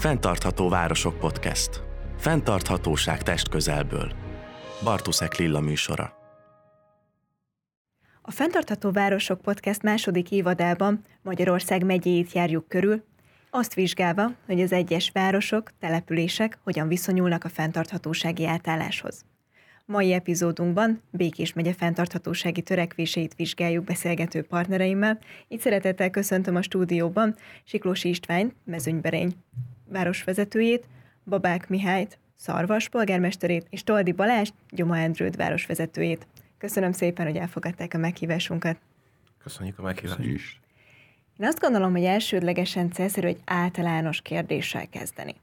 Fentartható Városok Podcast. Fentarthatóság test közelből. Bartuszek Lilla műsora. A Fentartható Városok Podcast második évadában Magyarország megyéjét járjuk körül, azt vizsgálva, hogy az egyes városok, települések hogyan viszonyulnak a fenntarthatósági átálláshoz. Mai epizódunkban Békés megye fenntarthatósági törekvéseit vizsgáljuk beszélgető partnereimmel. Így szeretettel köszöntöm a stúdióban Siklósi Istvány, mezőnyberény városvezetőjét, Babák Mihályt, Szarvas polgármesterét és Toldi Balázs, Gyoma Endrőd városvezetőjét. Köszönöm szépen, hogy elfogadták a meghívásunkat. Köszönjük a meghívást. is. Én azt gondolom, hogy elsődlegesen célszerű egy általános kérdéssel kezdeni.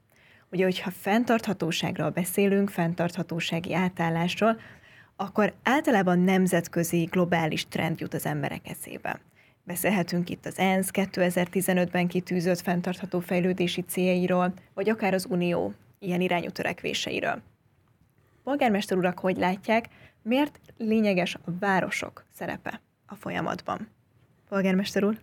Ugye, hogyha fenntarthatóságról beszélünk, fenntarthatósági átállásról, akkor általában nemzetközi, globális trend jut az emberek eszébe. Beszélhetünk itt az ENSZ 2015-ben kitűzött fenntartható fejlődési céljairól, vagy akár az Unió ilyen irányú törekvéseiről. Polgármester urak, hogy látják, miért lényeges a városok szerepe a folyamatban? Polgármester úr?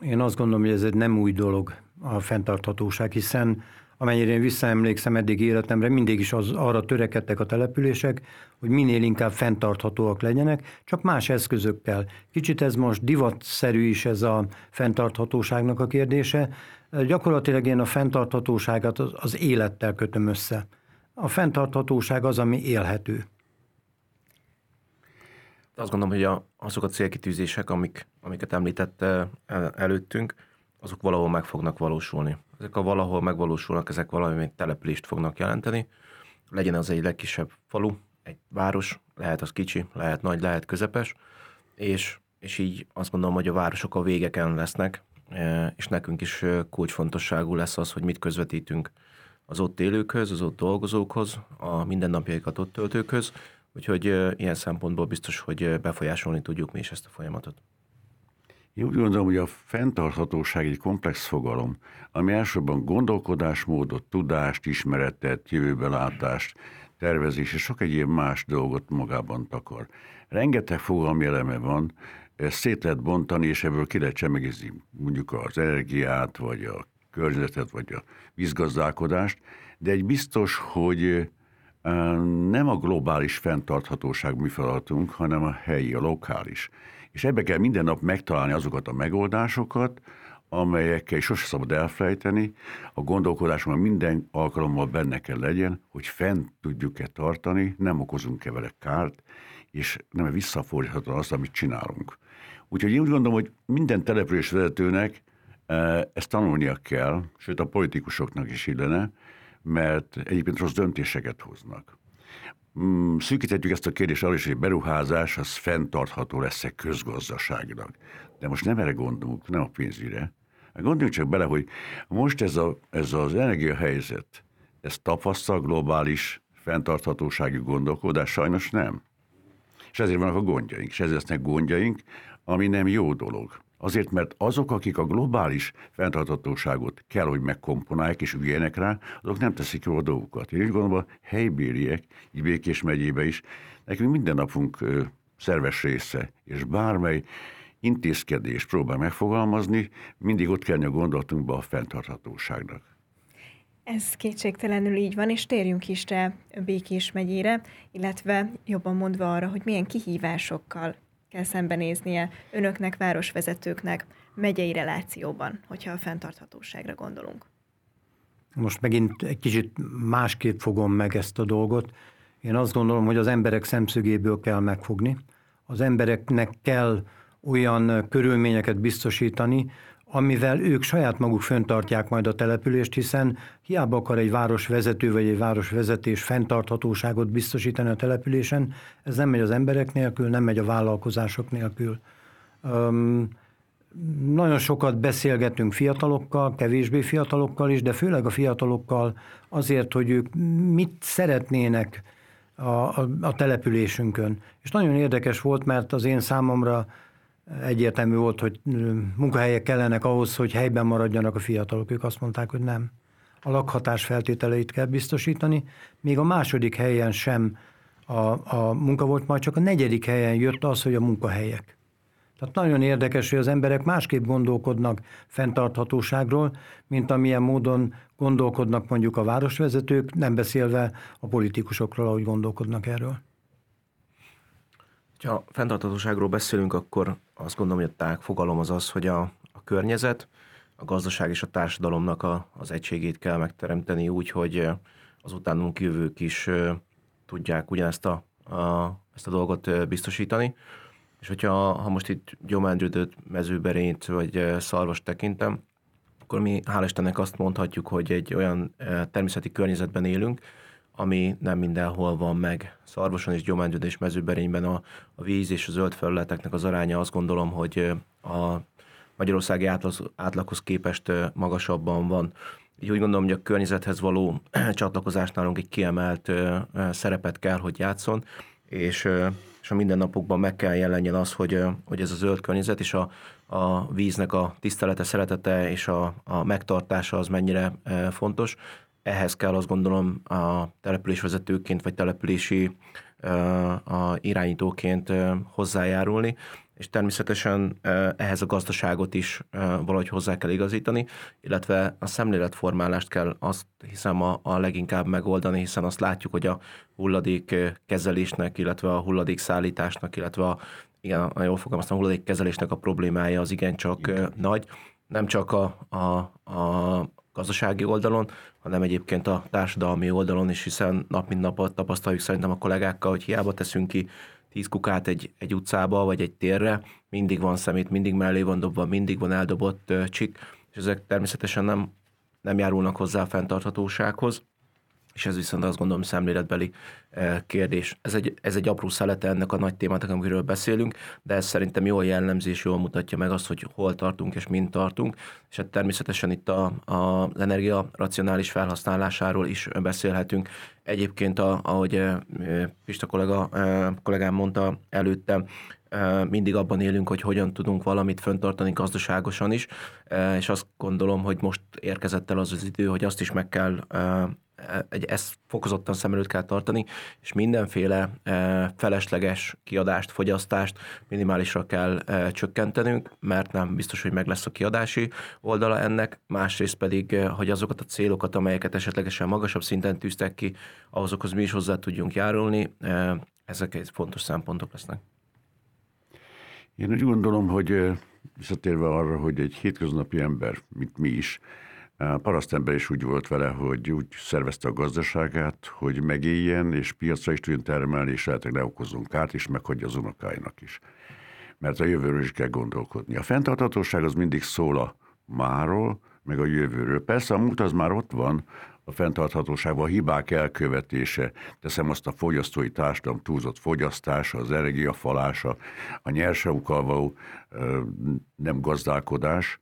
Én azt gondolom, hogy ez egy nem új dolog a fenntarthatóság, hiszen amennyire én visszaemlékszem eddig életemre, mindig is az, arra törekedtek a települések, hogy minél inkább fenntarthatóak legyenek, csak más eszközökkel. Kicsit ez most divatszerű is ez a fenntarthatóságnak a kérdése. Gyakorlatilag én a fenntarthatóságot az, az élettel kötöm össze. A fenntarthatóság az, ami élhető. Azt gondolom, hogy a, azok a célkitűzések, amik, amiket említett el, előttünk, azok valahol meg fognak valósulni. Ezek a valahol megvalósulnak, ezek valami települést fognak jelenteni. Legyen az egy legkisebb falu, egy város, lehet az kicsi, lehet nagy, lehet közepes, és, és így azt gondolom, hogy a városok a végeken lesznek, e, és nekünk is kulcsfontosságú lesz az, hogy mit közvetítünk az ott élőkhöz, az ott dolgozókhoz, a mindennapjaikat ott töltőkhöz, úgyhogy ilyen szempontból biztos, hogy befolyásolni tudjuk mi is ezt a folyamatot. Én úgy gondolom, hogy a fenntarthatóság egy komplex fogalom, ami elsősorban gondolkodásmódot, tudást, ismeretet, jövőbelátást, tervezés és sok egyéb más dolgot magában takar. Rengeteg fogalmi eleme van, ezt szét lehet bontani, és ebből ki lehet csemegizni mondjuk az energiát, vagy a környezetet, vagy a vízgazdálkodást, de egy biztos, hogy nem a globális fenntarthatóság mi feladatunk, hanem a helyi, a lokális. És ebbe kell minden nap megtalálni azokat a megoldásokat, amelyekkel sose szabad elfelejteni, a gondolkodásunkban minden alkalommal benne kell legyen, hogy fent tudjuk-e tartani, nem okozunk-e vele kárt, és nem visszafordítható azt, amit csinálunk. Úgyhogy én úgy gondolom, hogy minden település vezetőnek ezt tanulnia kell, sőt a politikusoknak is illene, mert egyébként rossz döntéseket hoznak. Mm, szűkíthetjük ezt a kérdést arra is, hogy beruházás az fenntartható lesz-e közgazdaságilag. De most nem erre gondolunk, nem a pénzügyre. Gondoljunk csak bele, hogy most ez, a, ez az energiahelyzet, ez tapasztal globális fenntarthatósági gondolkodás? Sajnos nem. És ezért vannak a gondjaink, és ezért lesznek gondjaink, ami nem jó dolog. Azért, mert azok, akik a globális fenntarthatóságot kell, hogy megkomponálják és ügyeljenek rá, azok nem teszik jó a dolgokat. Én úgy gondolom, a helybéliek, így Békés megyébe is, nekünk minden napunk szerves része, és bármely intézkedés próbál megfogalmazni, mindig ott kell a gondolatunkba a fenntarthatóságnak. Ez kétségtelenül így van, és térjünk is rá Békés megyére, illetve jobban mondva arra, hogy milyen kihívásokkal kell szembenéznie önöknek, városvezetőknek megyei relációban, hogyha a fenntarthatóságra gondolunk? Most megint egy kicsit másképp fogom meg ezt a dolgot. Én azt gondolom, hogy az emberek szemszögéből kell megfogni. Az embereknek kell olyan körülményeket biztosítani, amivel ők saját maguk föntartják majd a települést, hiszen hiába akar egy városvezető vagy egy városvezetés fenntarthatóságot biztosítani a településen, ez nem megy az emberek nélkül, nem megy a vállalkozások nélkül. Um, nagyon sokat beszélgetünk fiatalokkal, kevésbé fiatalokkal is, de főleg a fiatalokkal azért, hogy ők mit szeretnének a, a, a településünkön. És nagyon érdekes volt, mert az én számomra egyértelmű volt, hogy munkahelyek kellenek ahhoz, hogy helyben maradjanak a fiatalok. Ők azt mondták, hogy nem. A lakhatás feltételeit kell biztosítani. Még a második helyen sem a, a munka volt, majd csak a negyedik helyen jött az, hogy a munkahelyek. Tehát nagyon érdekes, hogy az emberek másképp gondolkodnak fenntarthatóságról, mint amilyen módon gondolkodnak mondjuk a városvezetők, nem beszélve a politikusokról, ahogy gondolkodnak erről. Ha fenntarthatóságról beszélünk, akkor azt gondolom, hogy a tág fogalom az az, hogy a, a környezet, a gazdaság és a társadalomnak a, az egységét kell megteremteni úgy, hogy az utánunk jövők is tudják ugyanezt a, a, ezt a dolgot biztosítani. És hogyha ha most itt gyomendrődött mezőberényt vagy szarvast tekintem, akkor mi hál' Istennek azt mondhatjuk, hogy egy olyan természeti környezetben élünk, ami nem mindenhol van meg. Szarvason és gyomendrőd és mezőberényben a, a víz és a zöld felületeknek az aránya azt gondolom, hogy a magyarországi átlaghoz képest magasabban van. Így úgy gondolom, hogy a környezethez való csatlakozás nálunk egy kiemelt szerepet kell, hogy játszon, és, és a mindennapokban meg kell jelenjen az, hogy, hogy ez a zöld környezet és a, a víznek a tisztelete, szeretete és a, a megtartása az mennyire fontos. Ehhez kell azt gondolom a településvezetőként vagy települési a irányítóként hozzájárulni, és természetesen ehhez a gazdaságot is valahogy hozzá kell igazítani, illetve a szemléletformálást kell azt hiszem a, a leginkább megoldani, hiszen azt látjuk, hogy a hulladék kezelésnek, illetve a hulladék szállításnak, illetve a, igen, jól fogalmaztam, a hulladék kezelésnek a problémája az igencsak igen. nagy. Nem csak a, a, a gazdasági oldalon, hanem egyébként a társadalmi oldalon is, hiszen nap mint nap tapasztaljuk szerintem a kollégákkal, hogy hiába teszünk ki tíz kukát egy, egy utcába, vagy egy térre, mindig van szemét, mindig mellé van dobva, mindig van eldobott csik, és ezek természetesen nem, nem járulnak hozzá a fenntarthatósághoz és ez viszont azt gondolom szemléletbeli eh, kérdés. Ez egy, ez egy apró szelete ennek a nagy témának, amiről beszélünk, de ez szerintem jól jellemzi és jól mutatja meg azt, hogy hol tartunk és mint tartunk, és hát természetesen itt a, a, energia racionális felhasználásáról is beszélhetünk. Egyébként, a, ahogy eh, Pista kollega, eh, kollégám mondta előtte, mindig abban élünk, hogy hogyan tudunk valamit föntartani gazdaságosan is, és azt gondolom, hogy most érkezett el az az idő, hogy azt is meg kell egy, ezt fokozottan szem előtt kell tartani, és mindenféle e, felesleges kiadást, fogyasztást minimálisra kell e, csökkentenünk, mert nem biztos, hogy meg lesz a kiadási oldala ennek, másrészt pedig, e, hogy azokat a célokat, amelyeket esetlegesen magasabb szinten tűztek ki, ahhozokhoz mi is hozzá tudjunk járulni, ezek egy fontos szempontok lesznek. Én úgy gondolom, hogy visszatérve arra, hogy egy hétköznapi ember, mint mi is, a parasztember is úgy volt vele, hogy úgy szervezte a gazdaságát, hogy megéljen, és piacra is tudjon termelni, és lehetőleg ne kárt, és meghagyja az unokáinak is. Mert a jövőről is kell gondolkodni. A fenntarthatóság az mindig szól a máról, meg a jövőről. Persze a múlt az már ott van, a fenntarthatóságban a hibák elkövetése, teszem azt a fogyasztói társadalom túlzott fogyasztása, az energiafalása, a nyersanyagokkal való nem gazdálkodás,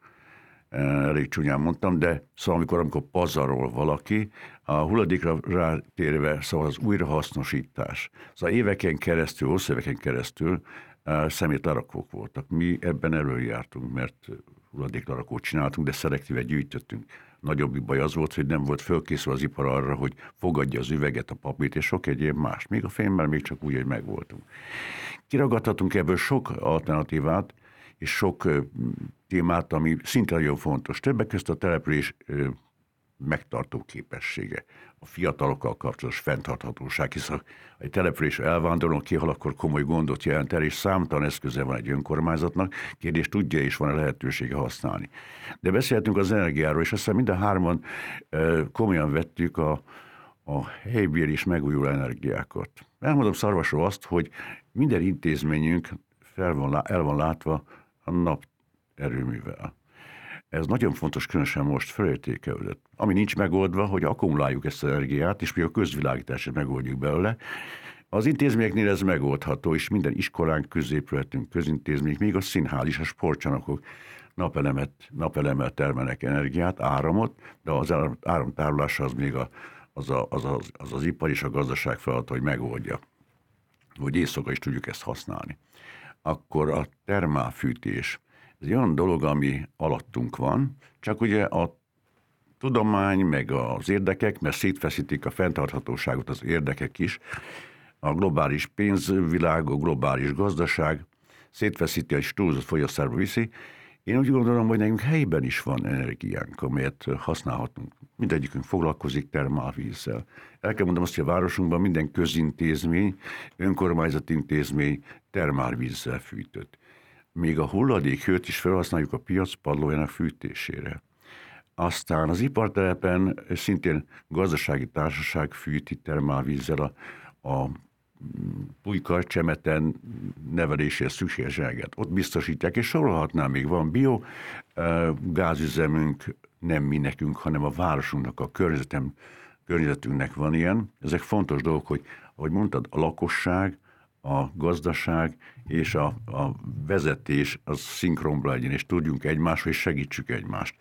elég csúnyán mondtam, de szóval amikor, amikor pazarol valaki, a hulladékra rátérve, szóval az újrahasznosítás. Szóval éveken keresztül, hosszú éveken keresztül szemétlerakók voltak. Mi ebben előjártunk, mert hulladéklerakót csináltunk, de szelektíve gyűjtöttünk. Nagyobb baj az volt, hogy nem volt fölkészül az ipar arra, hogy fogadja az üveget, a papírt és sok egyéb más. Még a fémmel még csak úgy, hogy megvoltunk. Kiragadhatunk ebből sok alternatívát, és sok témát, ami szinte nagyon fontos. Többek között a település megtartó képessége, a fiatalokkal kapcsolatos fenntarthatóság, hisz ha egy település elvándorol kihal, akkor komoly gondot jelent el, és számtalan eszköze van egy önkormányzatnak, kérdés tudja és van a lehetősége használni. De beszéltünk az energiáról, és aztán mind a hárman komolyan vettük a, a helybér és megújuló energiákat. Elmondom Szarvasról azt, hogy minden intézményünk fel van, el van látva a nap erőművel. Ez nagyon fontos, különösen most felértékelődött. Ami nincs megoldva, hogy akkumuláljuk ezt az energiát, és mi a közvilágítását megoldjuk belőle. Az intézményeknél ez megoldható, és minden iskolánk, középületünk, közintézmények, még a színház is, a sportcsanokok napelemet, napelemmel termelnek energiát, áramot, de az áramtárolása az még a, az, a, az, az, az, az ipar és a gazdaság feladat, hogy megoldja, hogy éjszaka is tudjuk ezt használni. Akkor a termálfűtés, ez egy olyan dolog, ami alattunk van, csak ugye a tudomány, meg az érdekek, mert szétfeszítik a fenntarthatóságot az érdekek is, a globális pénzvilág, a globális gazdaság, szétveszíti, és túlzott fogyasztásba viszi. Én úgy gondolom, hogy nekünk helyben is van energiánk, amelyet használhatunk. Mindegyikünk foglalkozik termálvízzel. El kell mondanom azt, hogy a városunkban minden közintézmény, önkormányzati intézmény termálvízzel fűtött. Még a hulladék hőt is felhasználjuk a piac padlójának fűtésére. Aztán az ipartelepen szintén gazdasági társaság fűti termálvízzel a, a pulyka, csemeten nevelésére szükséges eleget. Ott biztosítják, és sorolhatnám még, van bio gázüzemünk, nem mi nekünk, hanem a városunknak, a környezetem, környezetünknek van ilyen. Ezek fontos dolgok, hogy ahogy mondtad, a lakosság, a gazdaság és a, a vezetés az szinkronba legyen, és tudjunk egymáshoz, és segítsük egymást.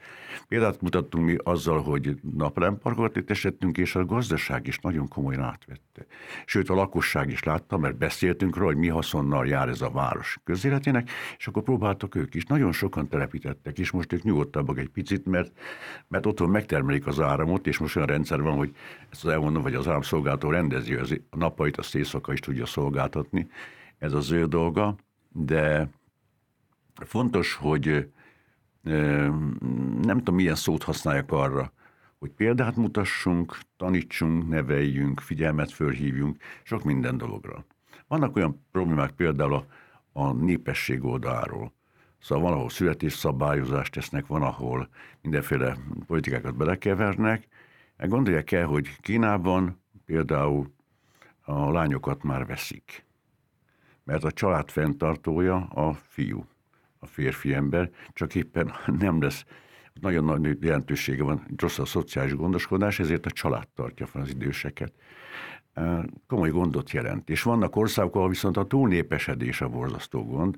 Példát mutattunk mi azzal, hogy napelemparkokat létesítettünk, és a gazdaság is nagyon komolyan átvette. Sőt, a lakosság is látta, mert beszéltünk róla, hogy mi haszonnal jár ez a város közéletének, és akkor próbáltak ők is. Nagyon sokan telepítettek, és most ők nyugodtabbak egy picit, mert, mert otthon megtermelik az áramot, és most olyan rendszer van, hogy ezt az elmondom, vagy az áramszolgáltató rendezi, az a napait, azt éjszaka is tudja szolgáltatni. Ez az ő dolga, de fontos, hogy nem tudom, milyen szót használják arra, hogy példát mutassunk, tanítsunk, neveljünk, figyelmet fölhívjunk, sok minden dologra. Vannak olyan problémák például a, a népesség oldaláról. Szóval van, ahol születésszabályozást tesznek, van, ahol mindenféle politikákat belekevernek. Gondolják el, hogy Kínában például a lányokat már veszik, mert a család fenntartója a fiú a férfi ember, csak éppen nem lesz nagyon nagy jelentősége van, rossz a szociális gondoskodás, ezért a család tartja fel az időseket. Komoly gondot jelent. És vannak országok, ahol viszont a túlnépesedés a borzasztó gond,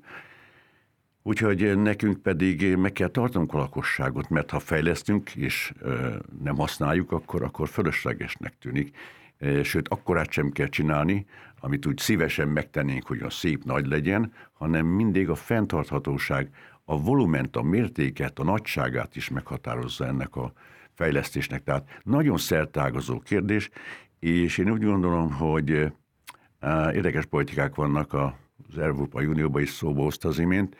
Úgyhogy nekünk pedig meg kell tartanunk a lakosságot, mert ha fejlesztünk és nem használjuk, akkor, akkor fölöslegesnek tűnik. Sőt, akkorát sem kell csinálni, amit úgy szívesen megtennénk, hogy a szép nagy legyen, hanem mindig a fenntarthatóság, a volument, a mértéket, a nagyságát is meghatározza ennek a fejlesztésnek. Tehát nagyon szertágazó kérdés, és én úgy gondolom, hogy érdekes politikák vannak az Európai Unióban is szóba hozta az imént,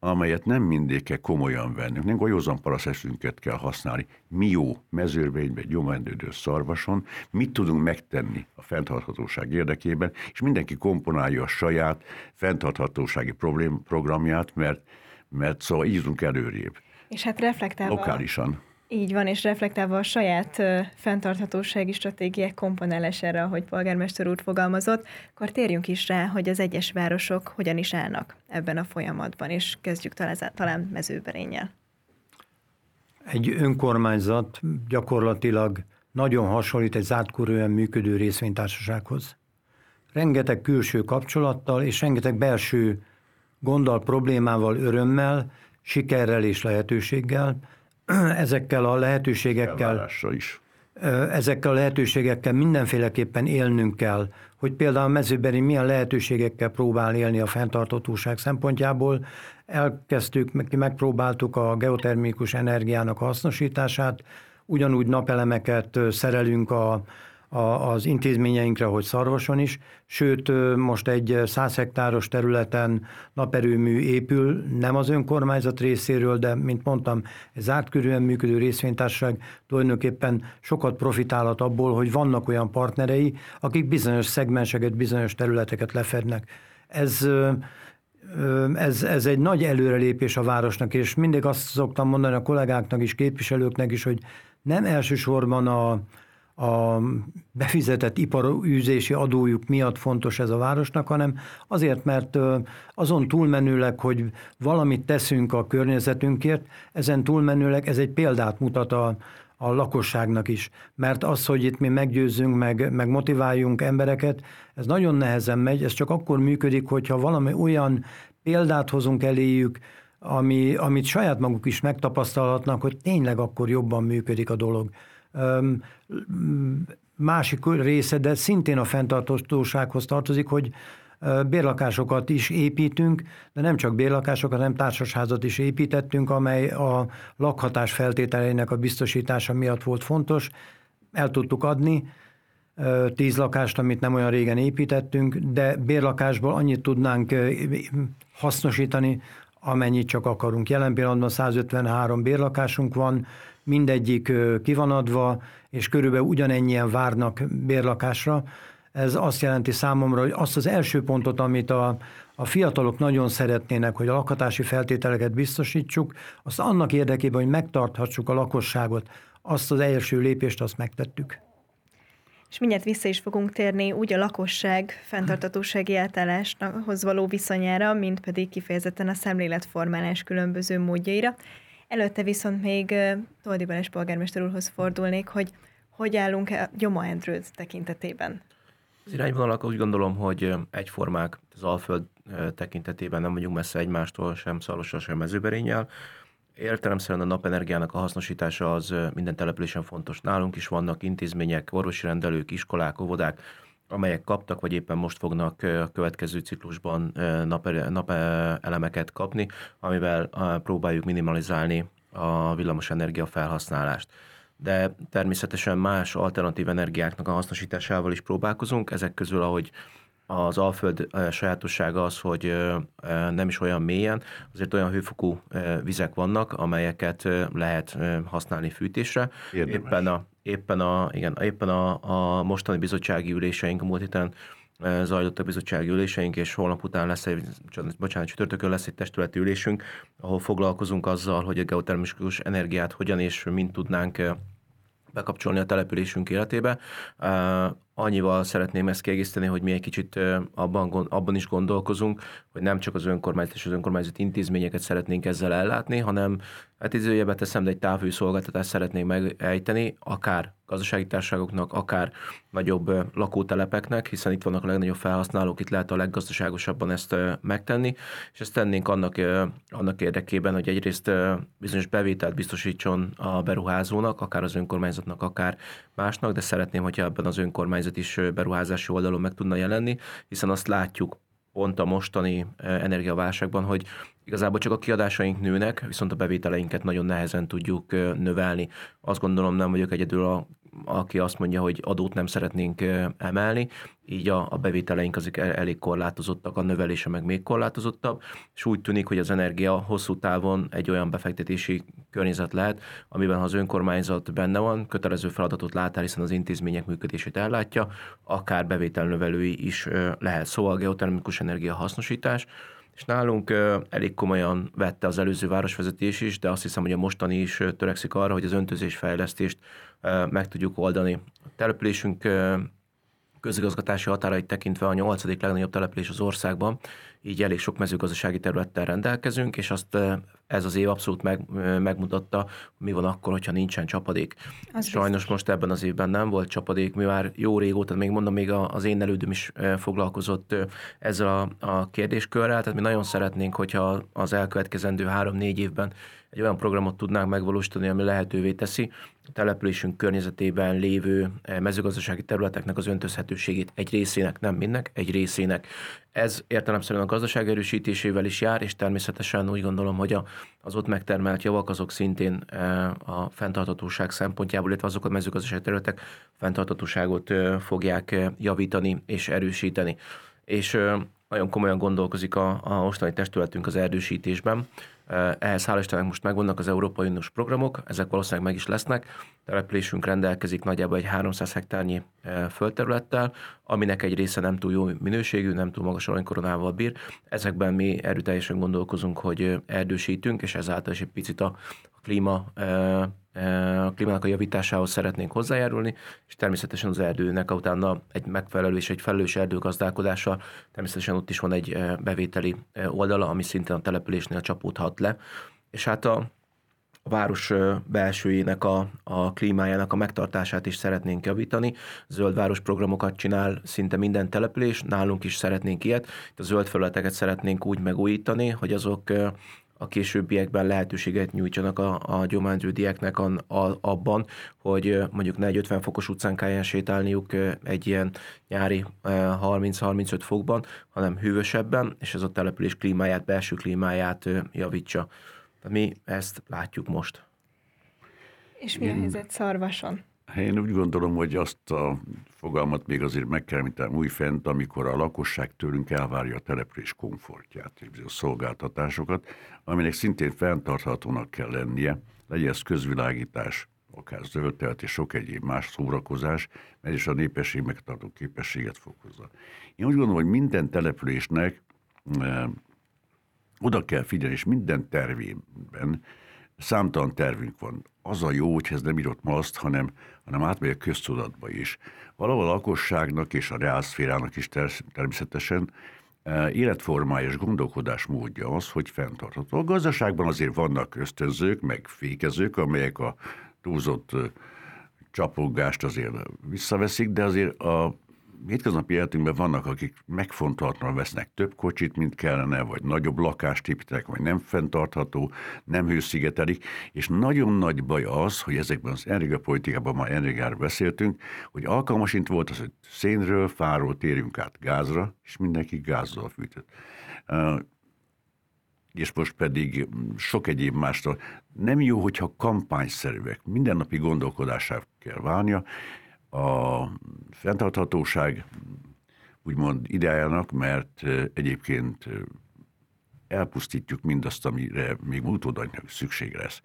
amelyet nem mindig kell komolyan vennünk. Nem a józan paraszeszünket kell használni. Mi jó mezőrvényben, gyomendődő szarvason, mit tudunk megtenni a fenntarthatóság érdekében, és mindenki komponálja a saját fenntarthatósági problém, programját, mert, mert szóval írunk előrébb. És hát reflektálva... Lokálisan. Így van, és reflektálva a saját fenntarthatósági stratégiák komponálására, ahogy polgármester úr fogalmazott, akkor térjünk is rá, hogy az egyes városok hogyan is állnak ebben a folyamatban, és kezdjük talán, talán mezőberénnyel. Egy önkormányzat gyakorlatilag nagyon hasonlít egy zártkörűen működő részvénytársasághoz. Rengeteg külső kapcsolattal és rengeteg belső gonddal, problémával, örömmel, sikerrel és lehetőséggel ezekkel a lehetőségekkel is. Ezekkel a lehetőségekkel mindenféleképpen élnünk kell, hogy például a mezőbeni milyen lehetőségekkel próbál élni a fenntartatóság szempontjából. Elkezdtük, megpróbáltuk a geotermikus energiának hasznosítását, ugyanúgy napelemeket szerelünk a, a, az intézményeinkre, hogy Szarvason is, sőt most egy 100 hektáros területen naperőmű épül, nem az önkormányzat részéről, de mint mondtam, egy zárt körülön működő részvénytársaság tulajdonképpen sokat profitálhat abból, hogy vannak olyan partnerei, akik bizonyos szegmenseket, bizonyos területeket lefednek. Ez ez, ez egy nagy előrelépés a városnak, és mindig azt szoktam mondani a kollégáknak is, képviselőknek is, hogy nem elsősorban a, a befizetett iparűzési adójuk miatt fontos ez a városnak, hanem azért, mert azon túlmenőleg, hogy valamit teszünk a környezetünkért, ezen túlmenőleg ez egy példát mutat a, a lakosságnak is. Mert az, hogy itt mi meggyőzzünk, meg, meg motiváljunk embereket, ez nagyon nehezen megy, ez csak akkor működik, hogyha valami olyan példát hozunk eléjük, ami, amit saját maguk is megtapasztalhatnak, hogy tényleg akkor jobban működik a dolog másik része, de szintén a fenntartósághoz tartozik, hogy bérlakásokat is építünk, de nem csak bérlakásokat, hanem társasházat is építettünk, amely a lakhatás feltételeinek a biztosítása miatt volt fontos. El tudtuk adni. tíz lakást, amit nem olyan régen építettünk, de bérlakásból annyit tudnánk hasznosítani, amennyit csak akarunk. Jelen pillanatban 153 bérlakásunk van, mindegyik ki van adva, és körülbelül ugyanennyien várnak bérlakásra. Ez azt jelenti számomra, hogy azt az első pontot, amit a, a fiatalok nagyon szeretnének, hogy a lakhatási feltételeket biztosítsuk, azt annak érdekében, hogy megtarthassuk a lakosságot, azt az első lépést azt megtettük. És mindjárt vissza is fogunk térni úgy a lakosság fenntartatósági átálláshoz való viszonyára, mint pedig kifejezetten a szemléletformálás különböző módjaira. Előtte viszont még Toldi Balázs polgármester úrhoz fordulnék, hogy hogy állunk -e Gyoma Andrews tekintetében? Az irányvonalak úgy gondolom, hogy egyformák az Alföld tekintetében nem vagyunk messze egymástól, sem Szalossal, sem Mezőberénnyel. Értelemszerűen a napenergiának a hasznosítása az minden településen fontos. Nálunk is vannak intézmények, orvosi rendelők, iskolák, óvodák, amelyek kaptak, vagy éppen most fognak a következő ciklusban napelemeket kapni, amivel próbáljuk minimalizálni a villamosenergia felhasználást. De természetesen más alternatív energiáknak a hasznosításával is próbálkozunk. Ezek közül, ahogy az Alföld sajátossága az, hogy nem is olyan mélyen, azért olyan hőfokú vizek vannak, amelyeket lehet használni fűtésre. Érdemes. Éppen a, éppen a, igen, éppen a, a mostani bizottsági üléseink, múlt héten zajlott a bizottsági üléseink, és holnap után lesz egy, bocsánat, csütörtökön lesz egy testületi ülésünk, ahol foglalkozunk azzal, hogy a geotermikus energiát hogyan és mint tudnánk bekapcsolni a településünk életébe. Annyival szeretném ezt kiegészíteni, hogy mi egy kicsit abban, abban is gondolkozunk, hogy nem csak az önkormányzat és az önkormányzati intézményeket szeretnénk ezzel ellátni, hanem hát idézőjebe teszem, de egy távhőszolgáltatást szeretnénk megejteni, akár gazdasági társaságoknak, akár nagyobb lakótelepeknek, hiszen itt vannak a legnagyobb felhasználók, itt lehet a leggazdaságosabban ezt megtenni, és ezt tennénk annak, annak érdekében, hogy egyrészt bizonyos bevételt biztosítson a beruházónak, akár az önkormányzatnak, akár másnak, de szeretném, hogyha ebben az önkormányzat is beruházási oldalon meg tudna jelenni, hiszen azt látjuk pont a mostani energiaválságban, hogy igazából csak a kiadásaink nőnek, viszont a bevételeinket nagyon nehezen tudjuk növelni. Azt gondolom nem vagyok egyedül a aki azt mondja, hogy adót nem szeretnénk emelni, így a, a bevételeink azok elég korlátozottak, a növelése meg még korlátozottabb, és úgy tűnik, hogy az energia hosszú távon egy olyan befektetési környezet lehet, amiben ha az önkormányzat benne van, kötelező feladatot lát el, hiszen az intézmények működését ellátja, akár bevételnövelői is lehet. Szóval a geotermikus energia hasznosítás, és nálunk elég komolyan vette az előző városvezetés is, de azt hiszem, hogy a mostani is törekszik arra, hogy az öntözés fejlesztést meg tudjuk oldani. A településünk közigazgatási határait tekintve a nyolcadik legnagyobb település az országban, így elég sok mezőgazdasági területtel rendelkezünk, és azt ez az év abszolút meg, megmutatta, mi van akkor, hogyha nincsen csapadék. Az Sajnos biztos. most ebben az évben nem volt csapadék, mi már jó régóta, még mondom, még az én elődöm is foglalkozott ezzel a, a kérdéskörrel, tehát mi nagyon szeretnénk, hogyha az elkövetkezendő három-négy évben egy olyan programot tudnánk megvalósítani, ami lehetővé teszi a településünk környezetében lévő mezőgazdasági területeknek az öntözhetőségét egy részének, nem mindnek, egy részének. Ez értelemszerűen a gazdaság erősítésével is jár, és természetesen úgy gondolom, hogy a, az ott megtermelt javak azok szintén e, a fenntartatóság szempontjából, illetve azok a mezőgazdasági területek fenntartatóságot e, fogják e, javítani és erősíteni. És nagyon komolyan gondolkozik a, a mostani testületünk az erdősítésben. Ehhez hál' Istennek most megvannak az Európai Uniós programok, ezek valószínűleg meg is lesznek. Településünk rendelkezik nagyjából egy 300 hektárnyi földterülettel, aminek egy része nem túl jó minőségű, nem túl magas aranykoronával bír. Ezekben mi erőteljesen gondolkozunk, hogy erdősítünk, és ezáltal is egy picit a klíma a klímának a javításához szeretnénk hozzájárulni, és természetesen az erdőnek utána egy megfelelő és egy felelős erdőgazdálkodással természetesen ott is van egy bevételi oldala, ami szintén a településnél csapódhat le. És hát a, a város belsőjének a, a klímájának a megtartását is szeretnénk javítani. Zöld város programokat csinál szinte minden település, nálunk is szeretnénk ilyet. a zöld felületeket szeretnénk úgy megújítani, hogy azok a későbbiekben lehetőséget nyújtsanak a, a gyománződieknek a, a, abban, hogy mondjuk ne egy 50 fokos utcán kelljen sétálniuk egy ilyen nyári 30-35 fokban, hanem hűvösebben, és ez a település klímáját, belső klímáját javítsa. Mi ezt látjuk most. És mi a helyzet Szarvason? Én úgy gondolom, hogy azt a fogalmat még azért meg kell említenem újfent, amikor a lakosság tőlünk elvárja a település komfortját, a szolgáltatásokat, aminek szintén fenntarthatónak kell lennie, legyen ez közvilágítás, akár zöldtelt és sok egyéb más szórakozás, mert is a népesség megtartó képességet fokozza. Én úgy gondolom, hogy minden településnek e, oda kell figyelni, és minden tervében számtalan tervünk van. Az a jó, hogy ez nem írott ma azt, hanem, hanem átmegy a köztudatba is. Valahol a lakosságnak és a reálszférának is természetesen e, életformája és gondolkodás módja az, hogy fenntartható. A gazdaságban azért vannak ösztönzők, meg fékezők, amelyek a túlzott csapogást azért visszaveszik, de azért a hétköznapi életünkben vannak, akik megfontolatlan vesznek több kocsit, mint kellene, vagy nagyobb lakást építenek, vagy nem fenntartható, nem hőszigetelik, és nagyon nagy baj az, hogy ezekben az energiapolitikában, ma energiáról beszéltünk, hogy alkalmasint volt az, hogy szénről, fáról térjünk át gázra, és mindenki gázzal fűtött és most pedig sok egyéb mástól. Nem jó, hogyha kampányszerűek, mindennapi gondolkodásá kell válnia. A fenntarthatóság úgymond ideájának, mert egyébként elpusztítjuk mindazt, amire még utódanyag szükség lesz.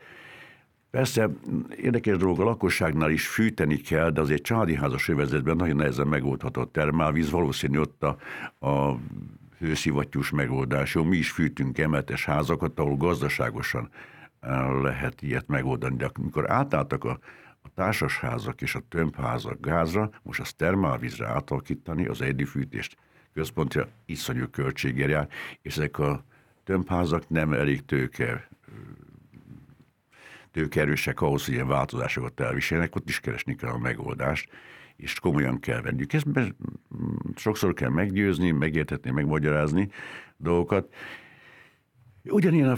Persze érdekes dolog, a lakosságnál is fűteni kell, de azért családi házas övezetben nagyon nehezen megoldható a termálvíz, valószínű ott a, a hőszivattyús megoldás. Jó, mi is fűtünk emeletes házakat, ahol gazdaságosan eh, lehet ilyet megoldani, de amikor átálltak a, a társasházak és a tömbházak gázra, most azt termálvízre átalakítani, az fűtést központja iszonyú költséggel jár, és ezek a tömbházak nem elég tőke tőkerősek ahhoz, hogy ilyen változásokat elviseljenek, ott is keresni kell a megoldást és komolyan kell venniük. Ezt sokszor kell meggyőzni, megértetni, megmagyarázni dolgokat. Ugyanilyen a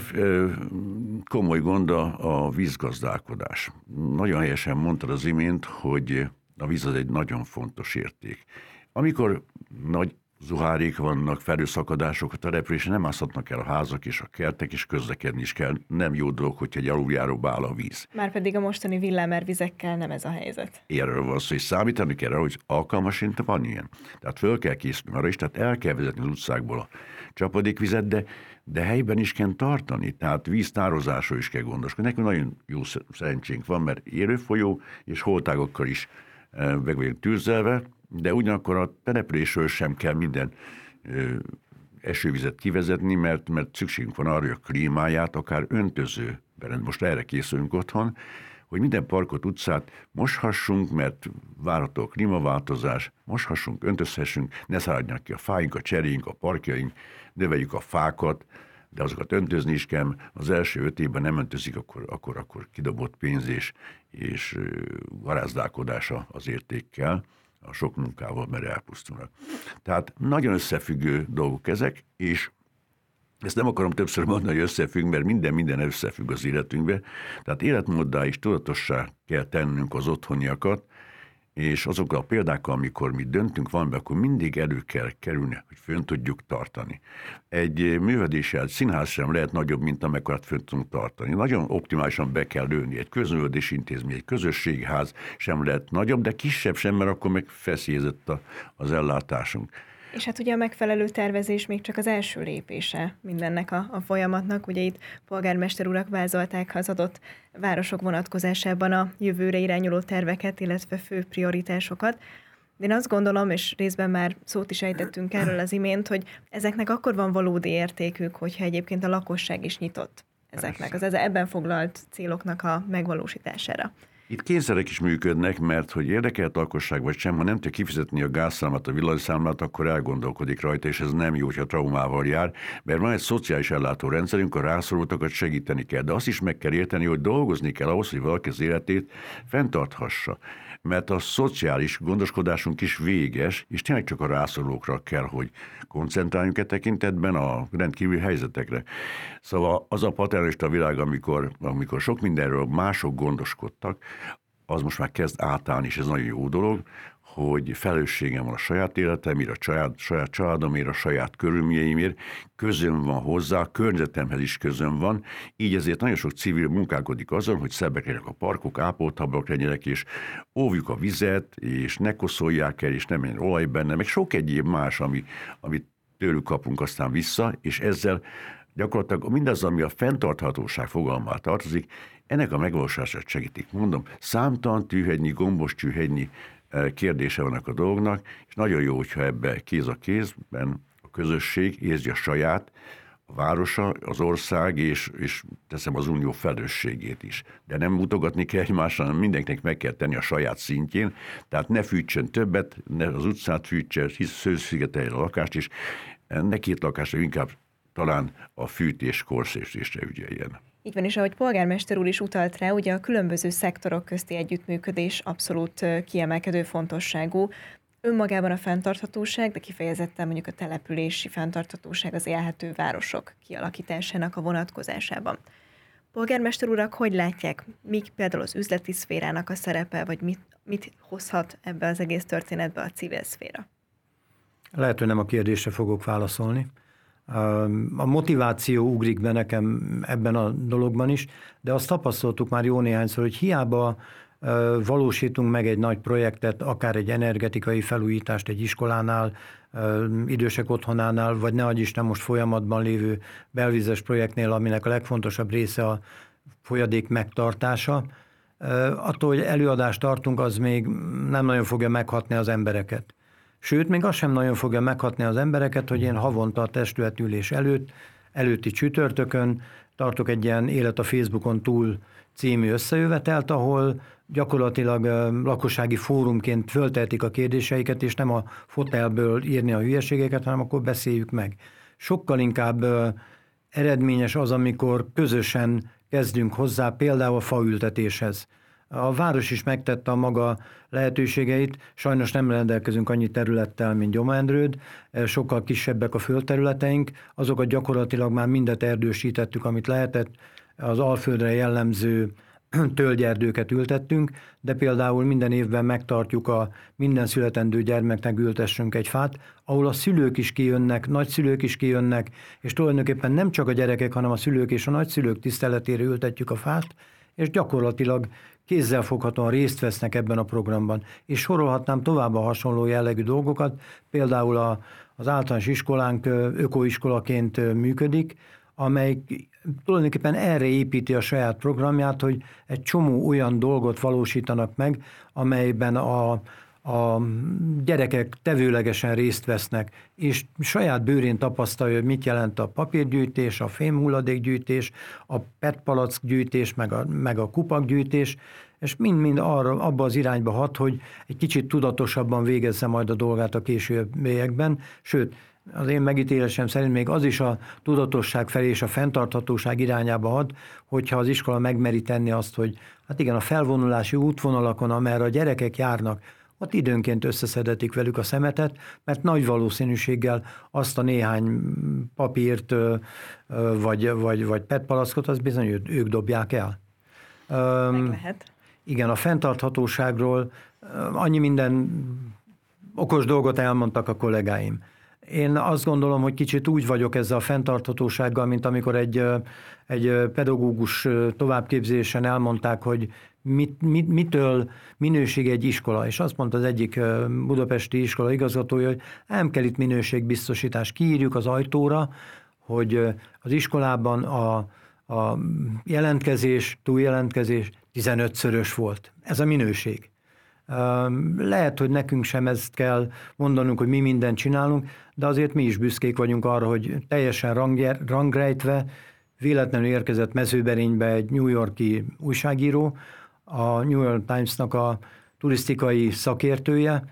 komoly gond a, a vízgazdálkodás. Nagyon helyesen mondtad az imént, hogy a víz az egy nagyon fontos érték. Amikor nagy zuhárék vannak, felőszakadások a településen, nem mászhatnak el a házak és a kertek, és közlekedni is kell. Nem jó dolog, hogy egy aluljáróba áll a víz. Márpedig a mostani villámervizekkel nem ez a helyzet. Erről van szó, és számítani kell arra, hogy alkalmasint van ilyen. Tehát föl kell készülni arra is, tehát el kell vezetni az utcákból a csapadékvizet, de, de helyben is kell tartani, tehát víztározásról is kell gondoskodni. Nekünk nagyon jó szerencsénk van, mert érőfolyó és holtágokkal is eh, meg vagyunk tűzzelve, de ugyanakkor a településről sem kell minden esővizet kivezetni, mert, mert szükségünk van arra, hogy a klímáját akár öntöző, mert most erre készülünk otthon, hogy minden parkot, utcát moshassunk, mert várható a klímaváltozás, moshassunk, öntözhessünk, ne száradjanak ki a fáink, a cseréink, a parkjaink, növeljük a fákat, de azokat öntözni is kell, az első öt évben nem öntözik, akkor, akkor, akkor kidobott pénz és, és garázdálkodása az értékkel a sok munkával, mert elpusztulnak. Tehát nagyon összefüggő dolgok ezek, és ezt nem akarom többször mondani, hogy összefügg, mert minden minden összefügg az életünkbe. Tehát életmóddá is tudatossá kell tennünk az otthoniakat, és azokkal a példákkal, amikor mi döntünk valamiben, akkor mindig elő kell kerülni, hogy fönn tudjuk tartani. Egy művedéssel színház sem lehet nagyobb, mint amekkorát fönn tudunk tartani. Nagyon optimálisan be kell lőni. Egy közművelés intézmény, egy közösségház sem lehet nagyobb, de kisebb sem, mert akkor meg feszélyezett az ellátásunk. És hát ugye a megfelelő tervezés még csak az első lépése mindennek a, a folyamatnak. Ugye itt polgármester urak vázolták az adott városok vonatkozásában a jövőre irányuló terveket, illetve fő prioritásokat. De én azt gondolom, és részben már szót is ejtettünk erről az imént, hogy ezeknek akkor van valódi értékük, hogyha egyébként a lakosság is nyitott ezeknek, az ebben foglalt céloknak a megvalósítására. Itt kényszerek is működnek, mert hogy érdekelt lakosság vagy sem, ha nem tudja kifizetni a gázszámlát, a villanyszámlát, akkor elgondolkodik rajta, és ez nem jó, hogyha traumával jár, mert van egy szociális ellátórendszerünk, a rászorultakat segíteni kell, de azt is meg kell érteni, hogy dolgozni kell ahhoz, hogy valaki az életét fenntarthassa mert a szociális gondoskodásunk is véges, és tényleg csak a rászorulókra kell, hogy koncentráljunk e tekintetben a rendkívüli helyzetekre. Szóval az a paternalista világ, amikor, amikor sok mindenről mások gondoskodtak, az most már kezd átállni, és ez nagyon jó dolog, hogy felelősségem van a saját életemért, a saját, saját családomért, a saját körülményeimért, közöm van hozzá, a környezetemhez is közöm van, így ezért nagyon sok civil munkálkodik azon, hogy szebbek legyenek a parkok, ápoltabbak legyenek, és óvjuk a vizet, és ne koszolják el, és nem menjen olaj benne, meg sok egyéb más, ami, amit tőlük kapunk aztán vissza, és ezzel gyakorlatilag mindaz, ami a fenntarthatóság fogalmát tartozik, ennek a megvalósását segítik. Mondom, számtalan tűhegynyi, gombos tűhegynyi kérdése vannak a dolgnak, és nagyon jó, hogyha ebbe kéz a kézben a közösség érzi a saját, a városa, az ország, és, és teszem az unió felelősségét is. De nem mutogatni kell egymásra, hanem mindenkinek meg kell tenni a saját szintjén, tehát ne fűtsön többet, ne az utcát fűtse, hisz szőszigetelje a lakást is, ne két lakásra, inkább talán a fűtés korszésésre ügyeljen. Így van, és ahogy polgármester úr is utalt rá, ugye a különböző szektorok közti együttműködés abszolút kiemelkedő fontosságú. Önmagában a fenntarthatóság, de kifejezetten mondjuk a települési fenntarthatóság az élhető városok kialakításának a vonatkozásában. Polgármester urak, hogy látják, mik például az üzleti szférának a szerepe, vagy mit, mit hozhat ebbe az egész történetbe a civil szféra? Lehet, hogy nem a kérdésre fogok válaszolni. A motiváció ugrik be nekem ebben a dologban is, de azt tapasztaltuk már jó néhányszor, hogy hiába valósítunk meg egy nagy projektet, akár egy energetikai felújítást egy iskolánál, idősek otthonánál, vagy ne Isten most folyamatban lévő belvizes projektnél, aminek a legfontosabb része a folyadék megtartása. Attól, hogy előadást tartunk, az még nem nagyon fogja meghatni az embereket. Sőt, még az sem nagyon fogja meghatni az embereket, hogy én havonta a testületülés előtt, előtti csütörtökön tartok egy ilyen Élet a Facebookon túl című összejövetelt, ahol gyakorlatilag lakossági fórumként föltehetik a kérdéseiket, és nem a fotelből írni a hülyeségeket, hanem akkor beszéljük meg. Sokkal inkább eredményes az, amikor közösen kezdünk hozzá például a faültetéshez. A város is megtette a maga lehetőségeit, sajnos nem rendelkezünk annyi területtel, mint Gyomendrőd, sokkal kisebbek a földterületeink, azokat gyakorlatilag már mindet erdősítettük, amit lehetett, az Alföldre jellemző tölgyerdőket ültettünk, de például minden évben megtartjuk a minden születendő gyermeknek ültessünk egy fát, ahol a szülők is kijönnek, nagyszülők is kijönnek, és tulajdonképpen nem csak a gyerekek, hanem a szülők és a nagyszülők tiszteletére ültetjük a fát, és gyakorlatilag kézzelfoghatóan részt vesznek ebben a programban. És sorolhatnám tovább a hasonló jellegű dolgokat, például a, az általános iskolánk ökoiskolaként működik, amely tulajdonképpen erre építi a saját programját, hogy egy csomó olyan dolgot valósítanak meg, amelyben a, a gyerekek tevőlegesen részt vesznek, és saját bőrén tapasztalja, hogy mit jelent a papírgyűjtés, a fémhulladékgyűjtés, a petpalackgyűjtés, meg a, meg a kupakgyűjtés, és mind-mind arra, abba az irányba hat, hogy egy kicsit tudatosabban végezze majd a dolgát a későbbiekben, sőt, az én megítélésem szerint még az is a tudatosság felé és a fenntarthatóság irányába ad, hogyha az iskola megmeri tenni azt, hogy hát igen, a felvonulási útvonalakon, amerre a gyerekek járnak, ott időnként összeszedetik velük a szemetet, mert nagy valószínűséggel azt a néhány papírt vagy, vagy, vagy petpalackot, az bizony ők dobják el. Meg lehet. Igen, a fenntarthatóságról annyi minden okos dolgot elmondtak a kollégáim. Én azt gondolom, hogy kicsit úgy vagyok ezzel a fenntarthatósággal, mint amikor egy, egy pedagógus továbbképzésen elmondták, hogy mit, mit, mitől minőség egy iskola. És azt mondta az egyik budapesti iskola igazgatója, hogy nem kell itt minőségbiztosítás. Kiírjuk az ajtóra, hogy az iskolában a, a jelentkezés, túljelentkezés 15-szörös volt. Ez a minőség. Lehet, hogy nekünk sem ezt kell mondanunk, hogy mi mindent csinálunk, de azért mi is büszkék vagyunk arra, hogy teljesen rangrejtve véletlenül érkezett mezőberénybe egy New Yorki újságíró, a New York Times-nak a turisztikai szakértője,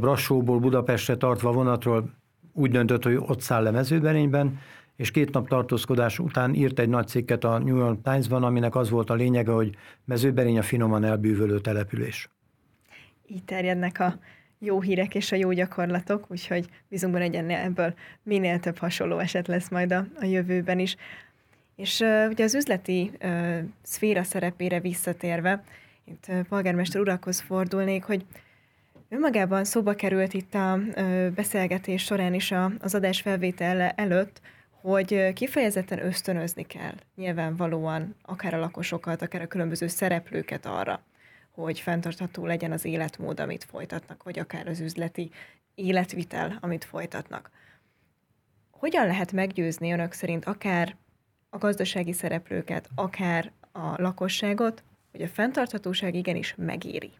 Brassóból Budapestre tartva vonatról úgy döntött, hogy ott száll le mezőberényben, és két nap tartózkodás után írt egy nagy cikket a New York Times-ban, aminek az volt a lényege, hogy mezőberény a finoman elbűvölő település. Így terjednek a jó hírek és a jó gyakorlatok, úgyhogy bízunk benne, hogy ebből minél több hasonló eset lesz majd a, a jövőben is. És uh, ugye az üzleti uh, szféra szerepére visszatérve, Itt polgármester urakhoz fordulnék, hogy önmagában szóba került itt a beszélgetés során is az adás felvétel előtt, hogy kifejezetten ösztönözni kell nyilvánvalóan akár a lakosokat, akár a különböző szereplőket arra, hogy fenntartható legyen az életmód, amit folytatnak, vagy akár az üzleti életvitel, amit folytatnak. Hogyan lehet meggyőzni önök szerint akár a gazdasági szereplőket, akár a lakosságot, hogy a fenntarthatóság igenis megéri?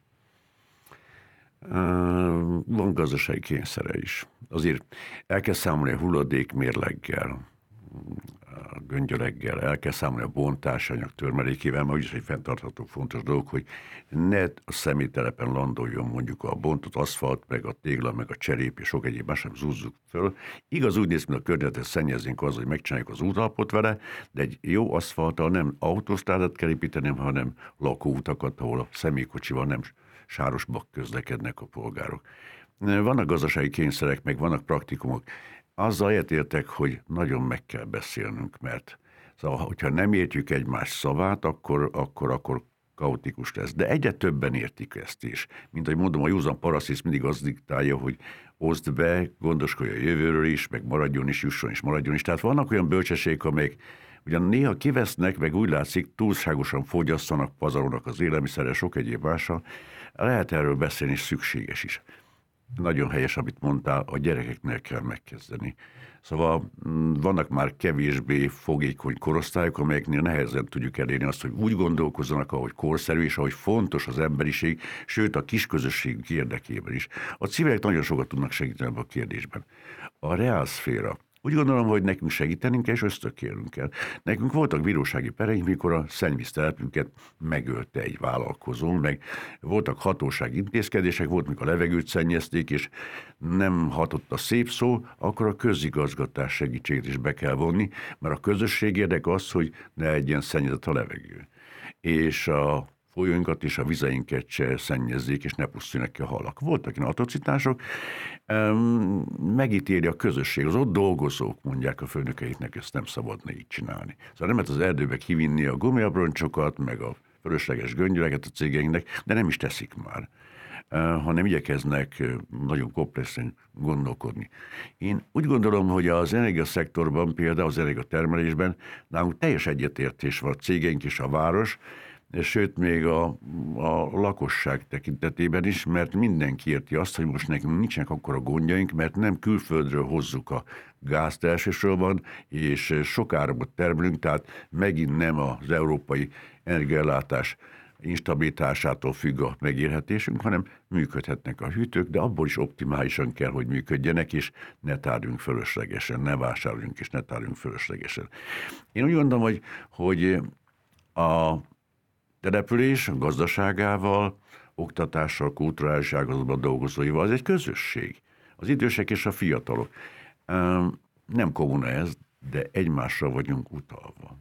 Van gazdasági kényszere is. Azért el kell számolni a hulladék mérleggel, a göngyöleggel, el kell számolni a bontásanyag törmelékével, mert úgyis egy fenntartható fontos dolog, hogy ne a személytelepen landoljon mondjuk a bontott aszfalt, meg a tégla, meg a cserép, és sok egyéb más sem zúzzuk föl. Igaz, úgy néz, mint a környezetet szennyezünk az, hogy megcsináljuk az útalapot vele, de egy jó aszfalttal nem autósztrádat kell építeni, hanem lakóutakat, ahol a személykocsival nem sárosbak közlekednek a polgárok. Vannak gazdasági kényszerek, meg vannak praktikumok azzal egyetértek, hogy nagyon meg kell beszélnünk, mert szóval, hogyha nem értjük egymás szavát, akkor, akkor, akkor kaotikus lesz. De egyre többen értik ezt is. Mint ahogy mondom, a józan paraszisz mindig az diktálja, hogy oszd be, gondoskodj a jövőről is, meg maradjon is, jusson is, maradjon is. Tehát vannak olyan bölcsességek, amelyek ugyan néha kivesznek, meg úgy látszik, túlságosan fogyasztanak, pazarolnak az élelmiszerre, sok egyéb mással. Lehet erről beszélni, és szükséges is nagyon helyes, amit mondtál, a gyerekeknél kell megkezdeni. Szóval mm, vannak már kevésbé fogékony korosztályok, amelyeknél nehezen tudjuk elérni azt, hogy úgy gondolkozzanak, ahogy korszerű, és ahogy fontos az emberiség, sőt a kisközösségünk érdekében is. A civilek nagyon sokat tudnak segíteni ebben a kérdésben. A reálszféra, úgy gondolom, hogy nekünk segítenünk kell, és ösztökélnünk kell. Nekünk voltak bírósági pereink, mikor a szennyvíztelepünket megölte egy vállalkozó, meg voltak hatósági intézkedések, volt, mikor a levegőt szennyezték, és nem hatott a szép szó, akkor a közigazgatás segítségét is be kell vonni, mert a közösség érdek az, hogy ne egyen szennyezett a levegő. És a folyóinkat és a vizeinket se szennyezzék, és ne pusztuljanak ki a halak. Voltak ilyen atrocitások, megítéli a közösség, az ott dolgozók mondják a főnökeiknek, ezt nem szabadna így csinálni. Szóval nem lehet az erdőbe kivinni a gumiabroncsokat, meg a fölösleges göngyöleket a cégeinknek, de nem is teszik már hanem igyekeznek nagyon komplexen gondolkodni. Én úgy gondolom, hogy az energiaszektorban, például az energiatermelésben nálunk teljes egyetértés van a cégeink és a város, sőt még a, a lakosság tekintetében is, mert mindenki érti azt, hogy most nekünk nincsenek akkor a gondjaink, mert nem külföldről hozzuk a gázt elsősorban, és sok áramot termelünk, tehát megint nem az európai energiállátás instabilitásától függ a megélhetésünk, hanem működhetnek a hűtők, de abból is optimálisan kell, hogy működjenek, és ne tárjunk fölöslegesen, ne vásároljunk, és ne tárjunk fölöslegesen. Én úgy gondolom, hogy, hogy a település gazdaságával, oktatással, kulturális ágazatban dolgozóival, az egy közösség. Az idősek és a fiatalok. Nem kommuna ez, de egymásra vagyunk utalva.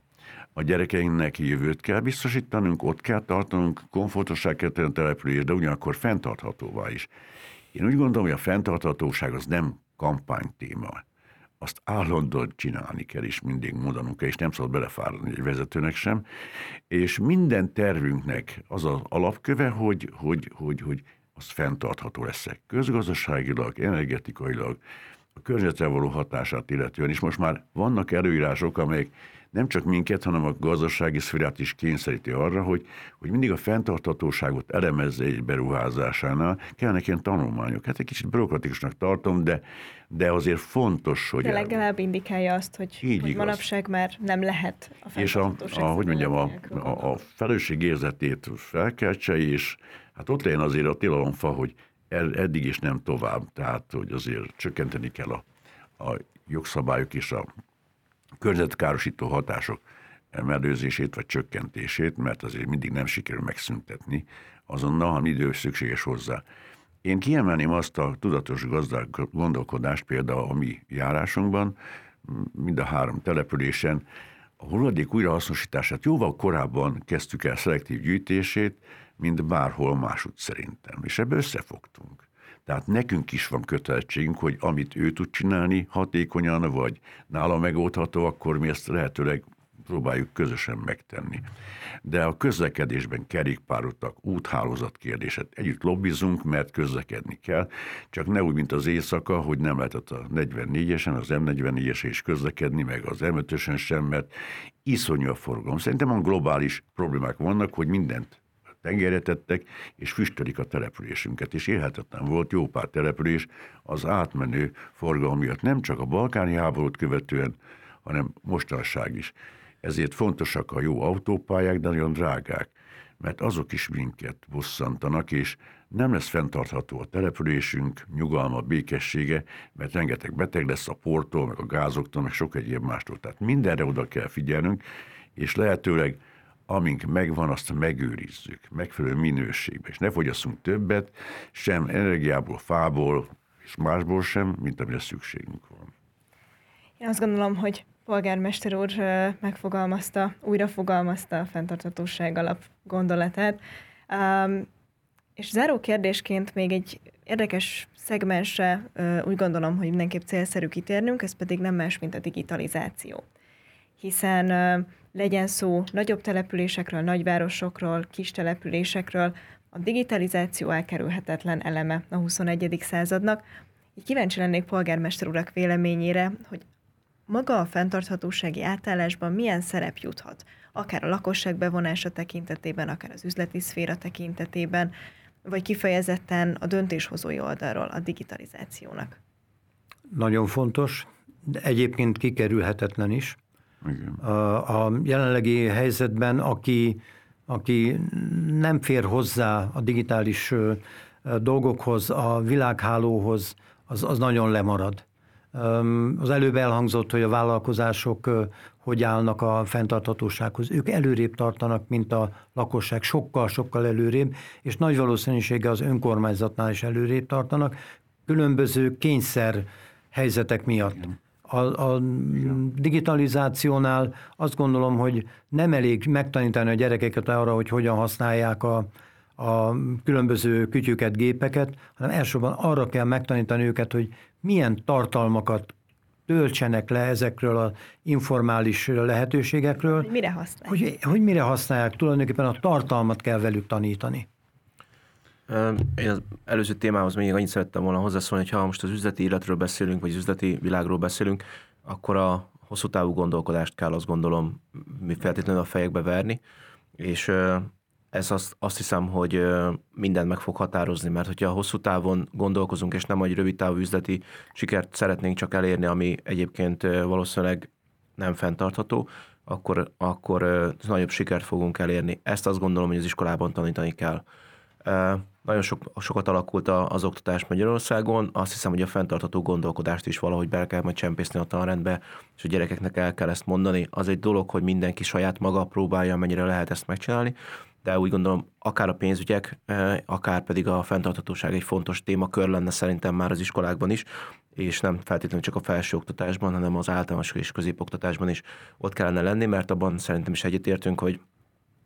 A gyerekeinknek jövőt kell biztosítanunk, ott kell tartanunk, komfortosság kell tenni a település, de ugyanakkor fenntarthatóvá is. Én úgy gondolom, hogy a fenntarthatóság az nem kampánytéma azt állandóan csinálni kell, és mindig mondanunk kell, és nem szabad belefáradni egy vezetőnek sem. És minden tervünknek az az alapköve, hogy, hogy, hogy, hogy az fenntartható lesz közgazdaságilag, energetikailag, a környezetre való hatását illetően, és most már vannak előírások, amelyek nem csak minket, hanem a gazdasági szférát is kényszeríti arra, hogy, hogy mindig a fenntarthatóságot elemezze egy beruházásánál. Kellnek ilyen tanulmányok. Hát egy kicsit bürokratikusnak tartom, de, de azért fontos, hogy... De legalább indikálja azt, hogy, Így hogy manapság már nem lehet a És a, a hogy mondjam, a, a, a felelősségérzetét felkeltse, és hát ott legyen azért a tilalomfa, hogy eddig is nem tovább, tehát hogy azért csökkenteni kell a, a jogszabályok és a környezetkárosító hatások mellőzését vagy csökkentését, mert azért mindig nem sikerül megszüntetni azonnal, hanem idő szükséges hozzá. Én kiemelném azt a tudatos gazdák gondolkodást például a mi járásunkban, mind a három településen, a hulladék újrahasznosítását jóval korábban kezdtük el szelektív gyűjtését, mint bárhol másút szerintem. És ebbe összefogtunk. Tehát nekünk is van kötelezettségünk, hogy amit ő tud csinálni hatékonyan, vagy nála megoldható, akkor mi ezt lehetőleg próbáljuk közösen megtenni. De a közlekedésben kerékpárutak, úthálózat kérdéset együtt lobbizunk, mert közlekedni kell, csak ne úgy, mint az éjszaka, hogy nem lehetett a 44-esen, az M44-esen is közlekedni, meg az m sem, mert iszonyú a forgalom. Szerintem a globális problémák vannak, hogy mindent tengerre tettek, és füstölik a településünket, és élhetetlen volt jó pár település az átmenő forgalom miatt, nem csak a balkáni háborút követően, hanem mostanság is. Ezért fontosak a jó autópályák, de nagyon drágák, mert azok is minket bosszantanak, és nem lesz fenntartható a településünk, nyugalma, békessége, mert rengeteg beteg lesz a portól, meg a gázoktól, meg sok egyéb mástól. Tehát mindenre oda kell figyelnünk, és lehetőleg amink megvan, azt megőrizzük, megfelelő minőségben, és ne fogyasszunk többet, sem energiából, fából, és másból sem, mint amire szükségünk van. Én azt gondolom, hogy polgármester úr megfogalmazta, újra fogalmazta a fenntarthatóság alap gondolatát. Um, és záró kérdésként még egy érdekes szegmensre úgy gondolom, hogy mindenképp célszerű kitérnünk, ez pedig nem más, mint a digitalizáció. Hiszen legyen szó nagyobb településekről, nagyvárosokról, kis településekről, a digitalizáció elkerülhetetlen eleme a 21. századnak. Így kíváncsi lennék polgármester urak véleményére, hogy maga a fenntarthatósági átállásban milyen szerep juthat? Akár a lakosság bevonása tekintetében, akár az üzleti szféra tekintetében, vagy kifejezetten a döntéshozói oldalról a digitalizációnak? Nagyon fontos, de egyébként kikerülhetetlen is. Igen. A, a jelenlegi helyzetben, aki, aki nem fér hozzá a digitális dolgokhoz, a világhálóhoz, az, az nagyon lemarad. Az előbb elhangzott, hogy a vállalkozások hogy állnak a fenntarthatósághoz. Ők előrébb tartanak, mint a lakosság, sokkal-sokkal előrébb, és nagy valószínűsége az önkormányzatnál is előrébb tartanak, különböző kényszer helyzetek miatt. A, a digitalizációnál azt gondolom, hogy nem elég megtanítani a gyerekeket arra, hogy hogyan használják a, a különböző kütyüket, gépeket, hanem elsősorban arra kell megtanítani őket, hogy milyen tartalmakat töltsenek le ezekről az informális lehetőségekről. Hogy mire használják. Hogy, hogy mire használják, tulajdonképpen a tartalmat kell velük tanítani. Én az előző témához még annyit szerettem volna hozzászólni, hogy ha most az üzleti életről beszélünk, vagy az üzleti világról beszélünk, akkor a hosszú távú gondolkodást kell azt gondolom mi feltétlenül a fejekbe verni, és ez azt, azt hiszem, hogy mindent meg fog határozni, mert hogyha hosszú távon gondolkozunk, és nem egy rövid távú üzleti sikert szeretnénk csak elérni, ami egyébként valószínűleg nem fenntartható, akkor, akkor nagyobb sikert fogunk elérni. Ezt azt gondolom, hogy az iskolában tanítani kell. Nagyon sok, sokat alakult az oktatás Magyarországon, azt hiszem, hogy a fenntartható gondolkodást is valahogy be kell majd csempészni a tanrendbe, és a gyerekeknek el kell ezt mondani. Az egy dolog, hogy mindenki saját maga próbálja, mennyire lehet ezt megcsinálni, de úgy gondolom, akár a pénzügyek, eh, akár pedig a fenntarthatóság egy fontos témakör lenne szerintem már az iskolákban is, és nem feltétlenül csak a felsőoktatásban, hanem az általános és középoktatásban is ott kellene lenni, mert abban szerintem is egyetértünk, hogy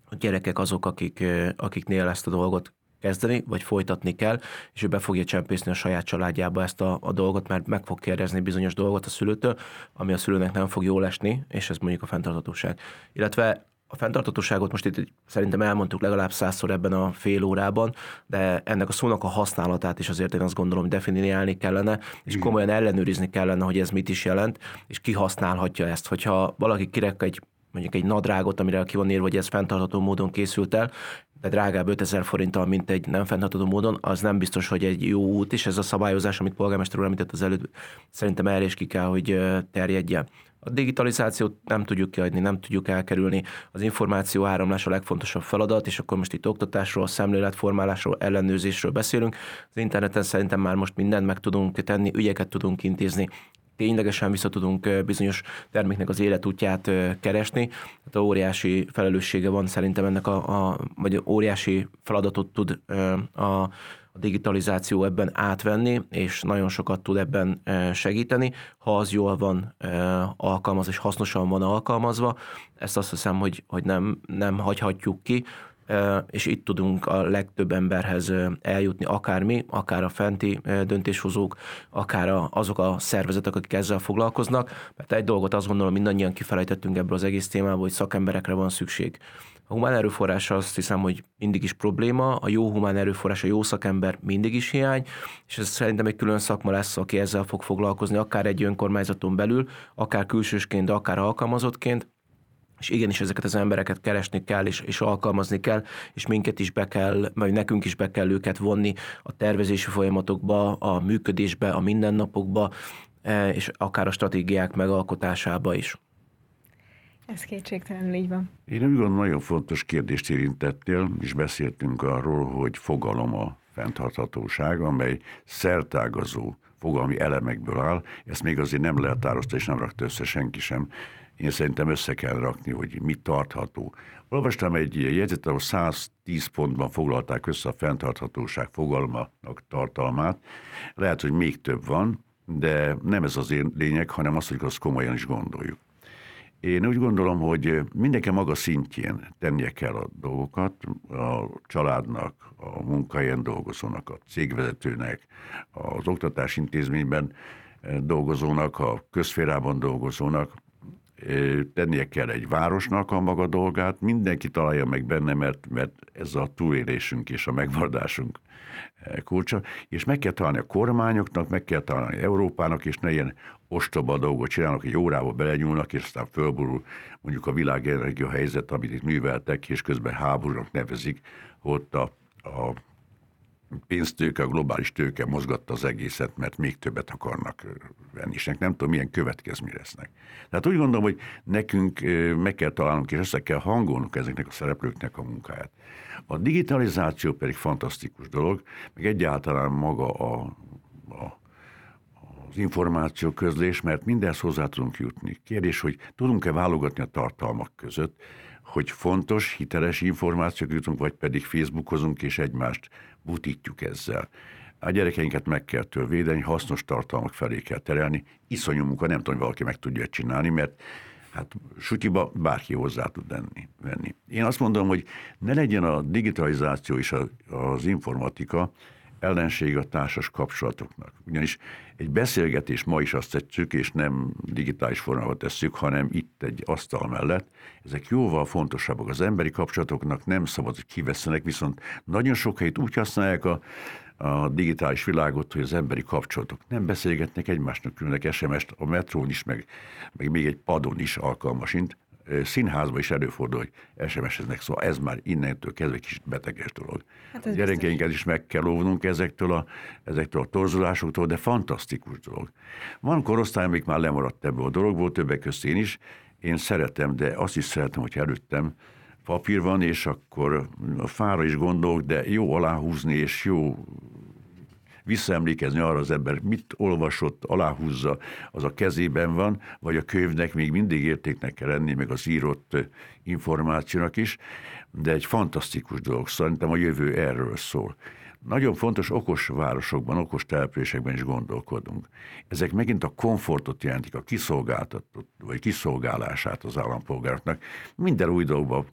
a gyerekek azok, akik, eh, akiknél ezt a dolgot kezdeni, vagy folytatni kell, és ő be fogja csempészni a saját családjába ezt a, a dolgot, mert meg fog kérdezni bizonyos dolgot a szülőtől, ami a szülőnek nem fog jól esni, és ez mondjuk a fenntarthatóság. Illetve a fenntartatóságot most itt szerintem elmondtuk legalább százszor ebben a fél órában, de ennek a szónak a használatát is azért én azt gondolom, definiálni kellene, és komolyan ellenőrizni kellene, hogy ez mit is jelent, és ki használhatja ezt. Hogyha valaki kirek egy mondjuk egy nadrágot, amire ki van írva, hogy ez fenntartható módon készült el, de drágább 5000 forinttal, mint egy nem fenntartható módon, az nem biztos, hogy egy jó út, és ez a szabályozás, amit polgármester úr említett az előtt, szerintem erre is ki kell, hogy terjedjen. A digitalizációt nem tudjuk kiadni, nem tudjuk elkerülni. Az információ áramlás a legfontosabb feladat, és akkor most itt oktatásról, szemléletformálásról, ellenőrzésről beszélünk. Az interneten szerintem már most mindent meg tudunk tenni, ügyeket tudunk intézni, ténylegesen vissza tudunk bizonyos terméknek az életútját keresni. Tehát óriási felelőssége van szerintem ennek a, a vagy óriási feladatot tud a a digitalizáció ebben átvenni, és nagyon sokat tud ebben segíteni, ha az jól van alkalmazva és hasznosan van alkalmazva. Ezt azt hiszem, hogy, hogy nem, nem hagyhatjuk ki. És itt tudunk a legtöbb emberhez eljutni, akár mi, akár a fenti döntéshozók, akár azok a szervezetek, akik ezzel foglalkoznak, mert egy dolgot azt gondolom mindannyian kifelejtettünk ebből az egész témából, hogy szakemberekre van szükség. A humán erőforrás azt hiszem, hogy mindig is probléma, a jó humán erőforrás, a jó szakember mindig is hiány, és ez szerintem egy külön szakma lesz, aki ezzel fog foglalkozni, akár egy önkormányzaton belül, akár külsősként, de akár alkalmazottként, és igenis ezeket az embereket keresni kell, és, és alkalmazni kell, és minket is be kell, vagy nekünk is be kell őket vonni a tervezési folyamatokba, a működésbe, a mindennapokba, e, és akár a stratégiák megalkotásába is. Ez kétségtelenül így van. Én úgy gondolom, nagyon fontos kérdést érintettél, és beszéltünk arról, hogy fogalom a fenntarthatóság, amely szertágazó fogalmi elemekből áll. Ezt még azért nem lehet tározta, és nem rakta össze senki sem. Én szerintem össze kell rakni, hogy mit tartható. Olvastam egy jegyzetet, ahol 110 pontban foglalták össze a fenntarthatóság fogalmának tartalmát. Lehet, hogy még több van, de nem ez az én lényeg, hanem az, hogy azt komolyan is gondoljuk. Én úgy gondolom, hogy mindenki maga szintjén tennie kell a dolgokat, a családnak, a munkahelyen dolgozónak, a cégvezetőnek, az oktatás intézményben dolgozónak, a közférában dolgozónak, tennie kell egy városnak a maga dolgát, mindenki találja meg benne, mert, mert ez a túlélésünk és a megvardásunk kulcsa, és meg kell találni a kormányoknak, meg kell találni Európának, és ne ilyen ostoba dolgot csinálnak, hogy órába belenyúlnak, és aztán fölborul mondjuk a világenergia helyzet, amit itt műveltek, és közben háborúnak nevezik, ott a, a pénztőke, a globális tőke mozgatta az egészet, mert még többet akarnak venni, és nem tudom, milyen következmény lesznek. Tehát úgy gondolom, hogy nekünk meg kell találnunk, és össze kell hangolnunk ezeknek a szereplőknek a munkáját. A digitalizáció pedig fantasztikus dolog, meg egyáltalán maga a, a az információ közlés, mert mindenhez hozzá tudunk jutni. Kérdés, hogy tudunk-e válogatni a tartalmak között, hogy fontos, hiteles információk jutunk, vagy pedig Facebookozunk és egymást butítjuk ezzel. A gyerekeinket meg kell től védeni, hasznos tartalmak felé kell terelni. Iszonyú munka, nem tudom, valaki meg tudja csinálni, mert hát sutyiba bárki hozzá tud venni. venni. Én azt mondom, hogy ne legyen a digitalizáció és az informatika ellenség a társas kapcsolatoknak. Ugyanis egy beszélgetés ma is azt tetszük, és nem digitális formában tesszük, hanem itt egy asztal mellett. Ezek jóval fontosabbak. Az emberi kapcsolatoknak nem szabad, hogy kivesztenek, viszont nagyon sok helyt úgy használják a, a digitális világot, hogy az emberi kapcsolatok nem beszélgetnek egymásnak, különnek SMS-t a metrón is, meg, meg még egy padon is alkalmasint, színházban is előfordul, hogy SMS-eznek, szóval ez már innentől kezdve kicsit beteges dolog. Hát a gyerekeinket is meg kell óvnunk ezektől a, ezektől a torzulásoktól, de fantasztikus dolog. Van korosztály, amik már lemaradt ebből a dologból, többek között én is. Én szeretem, de azt is szeretem, hogy előttem papír van, és akkor a fára is gondolok, de jó aláhúzni, és jó visszaemlékezni arra az ember, mit olvasott, aláhúzza, az a kezében van, vagy a könyvnek még mindig értéknek kell lenni, meg az írott információnak is, de egy fantasztikus dolog, szerintem a jövő erről szól. Nagyon fontos okos városokban, okos településekben is gondolkodunk. Ezek megint a komfortot jelentik, a kiszolgáltatott, vagy kiszolgálását az állampolgároknak. Minden új dolgba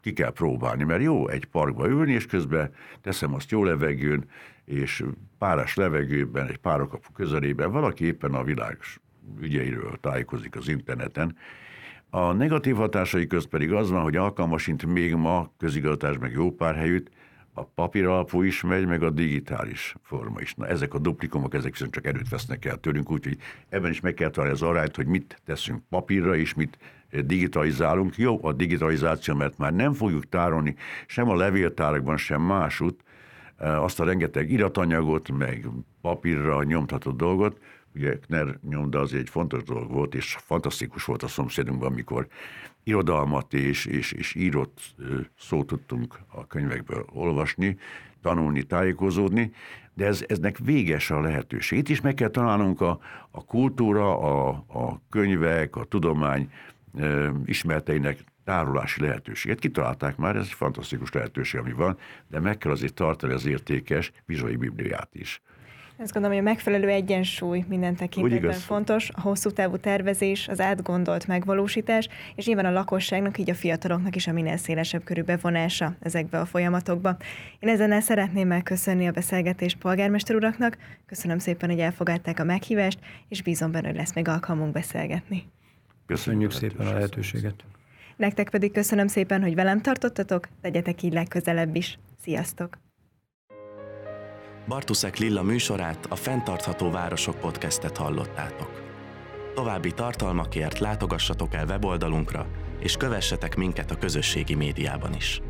ki kell próbálni, mert jó egy parkba ülni, és közben teszem azt jó levegőn, és páras levegőben, egy párakapu közelében valaki éppen a világ ügyeiről tájékozik az interneten. A negatív hatásai közt pedig az van, hogy alkalmasint még ma közigazgatás meg jó pár helyütt a papír alapú is megy, meg a digitális forma is. Na, ezek a duplikumok, ezek viszont csak erőt vesznek el tőlünk, úgyhogy ebben is meg kell találni az arányt, hogy mit teszünk papírra, és mit digitalizálunk. Jó a digitalizáció, mert már nem fogjuk tárolni sem a levéltárakban, sem másút eh, azt a rengeteg iratanyagot, meg papírra nyomtatott dolgot, ugye Kner nyomda az egy fontos dolog volt, és fantasztikus volt a szomszédunkban, amikor irodalmat és, és, és írott szót tudtunk a könyvekből olvasni, tanulni, tájékozódni, de ez, eznek véges a lehetőség. Itt is meg kell találnunk a, a kultúra, a, a könyvek, a tudomány e, ismereteinek tárolási lehetőséget. Kitalálták már, ez egy fantasztikus lehetőség, ami van, de meg kell azért tartani az értékes vizsgai bibliát is. Azt gondolom, hogy a megfelelő egyensúly minden tekintetben fontos, a hosszú távú tervezés, az átgondolt megvalósítás, és nyilván a lakosságnak, így a fiataloknak is a minél szélesebb körű bevonása ezekbe a folyamatokba. Én ezen szeretném megköszönni a beszélgetést polgármester uraknak, köszönöm szépen, hogy elfogadták a meghívást, és bízom benne, hogy lesz még alkalmunk beszélgetni. Köszönjük szépen a lehetőséget. Nektek pedig köszönöm szépen, hogy velem tartottatok, legyetek így legközelebb is. Sziasztok! Bartuszek Lilla műsorát, a Fentartható Városok podcastet hallottátok. További tartalmakért látogassatok el weboldalunkra, és kövessetek minket a közösségi médiában is.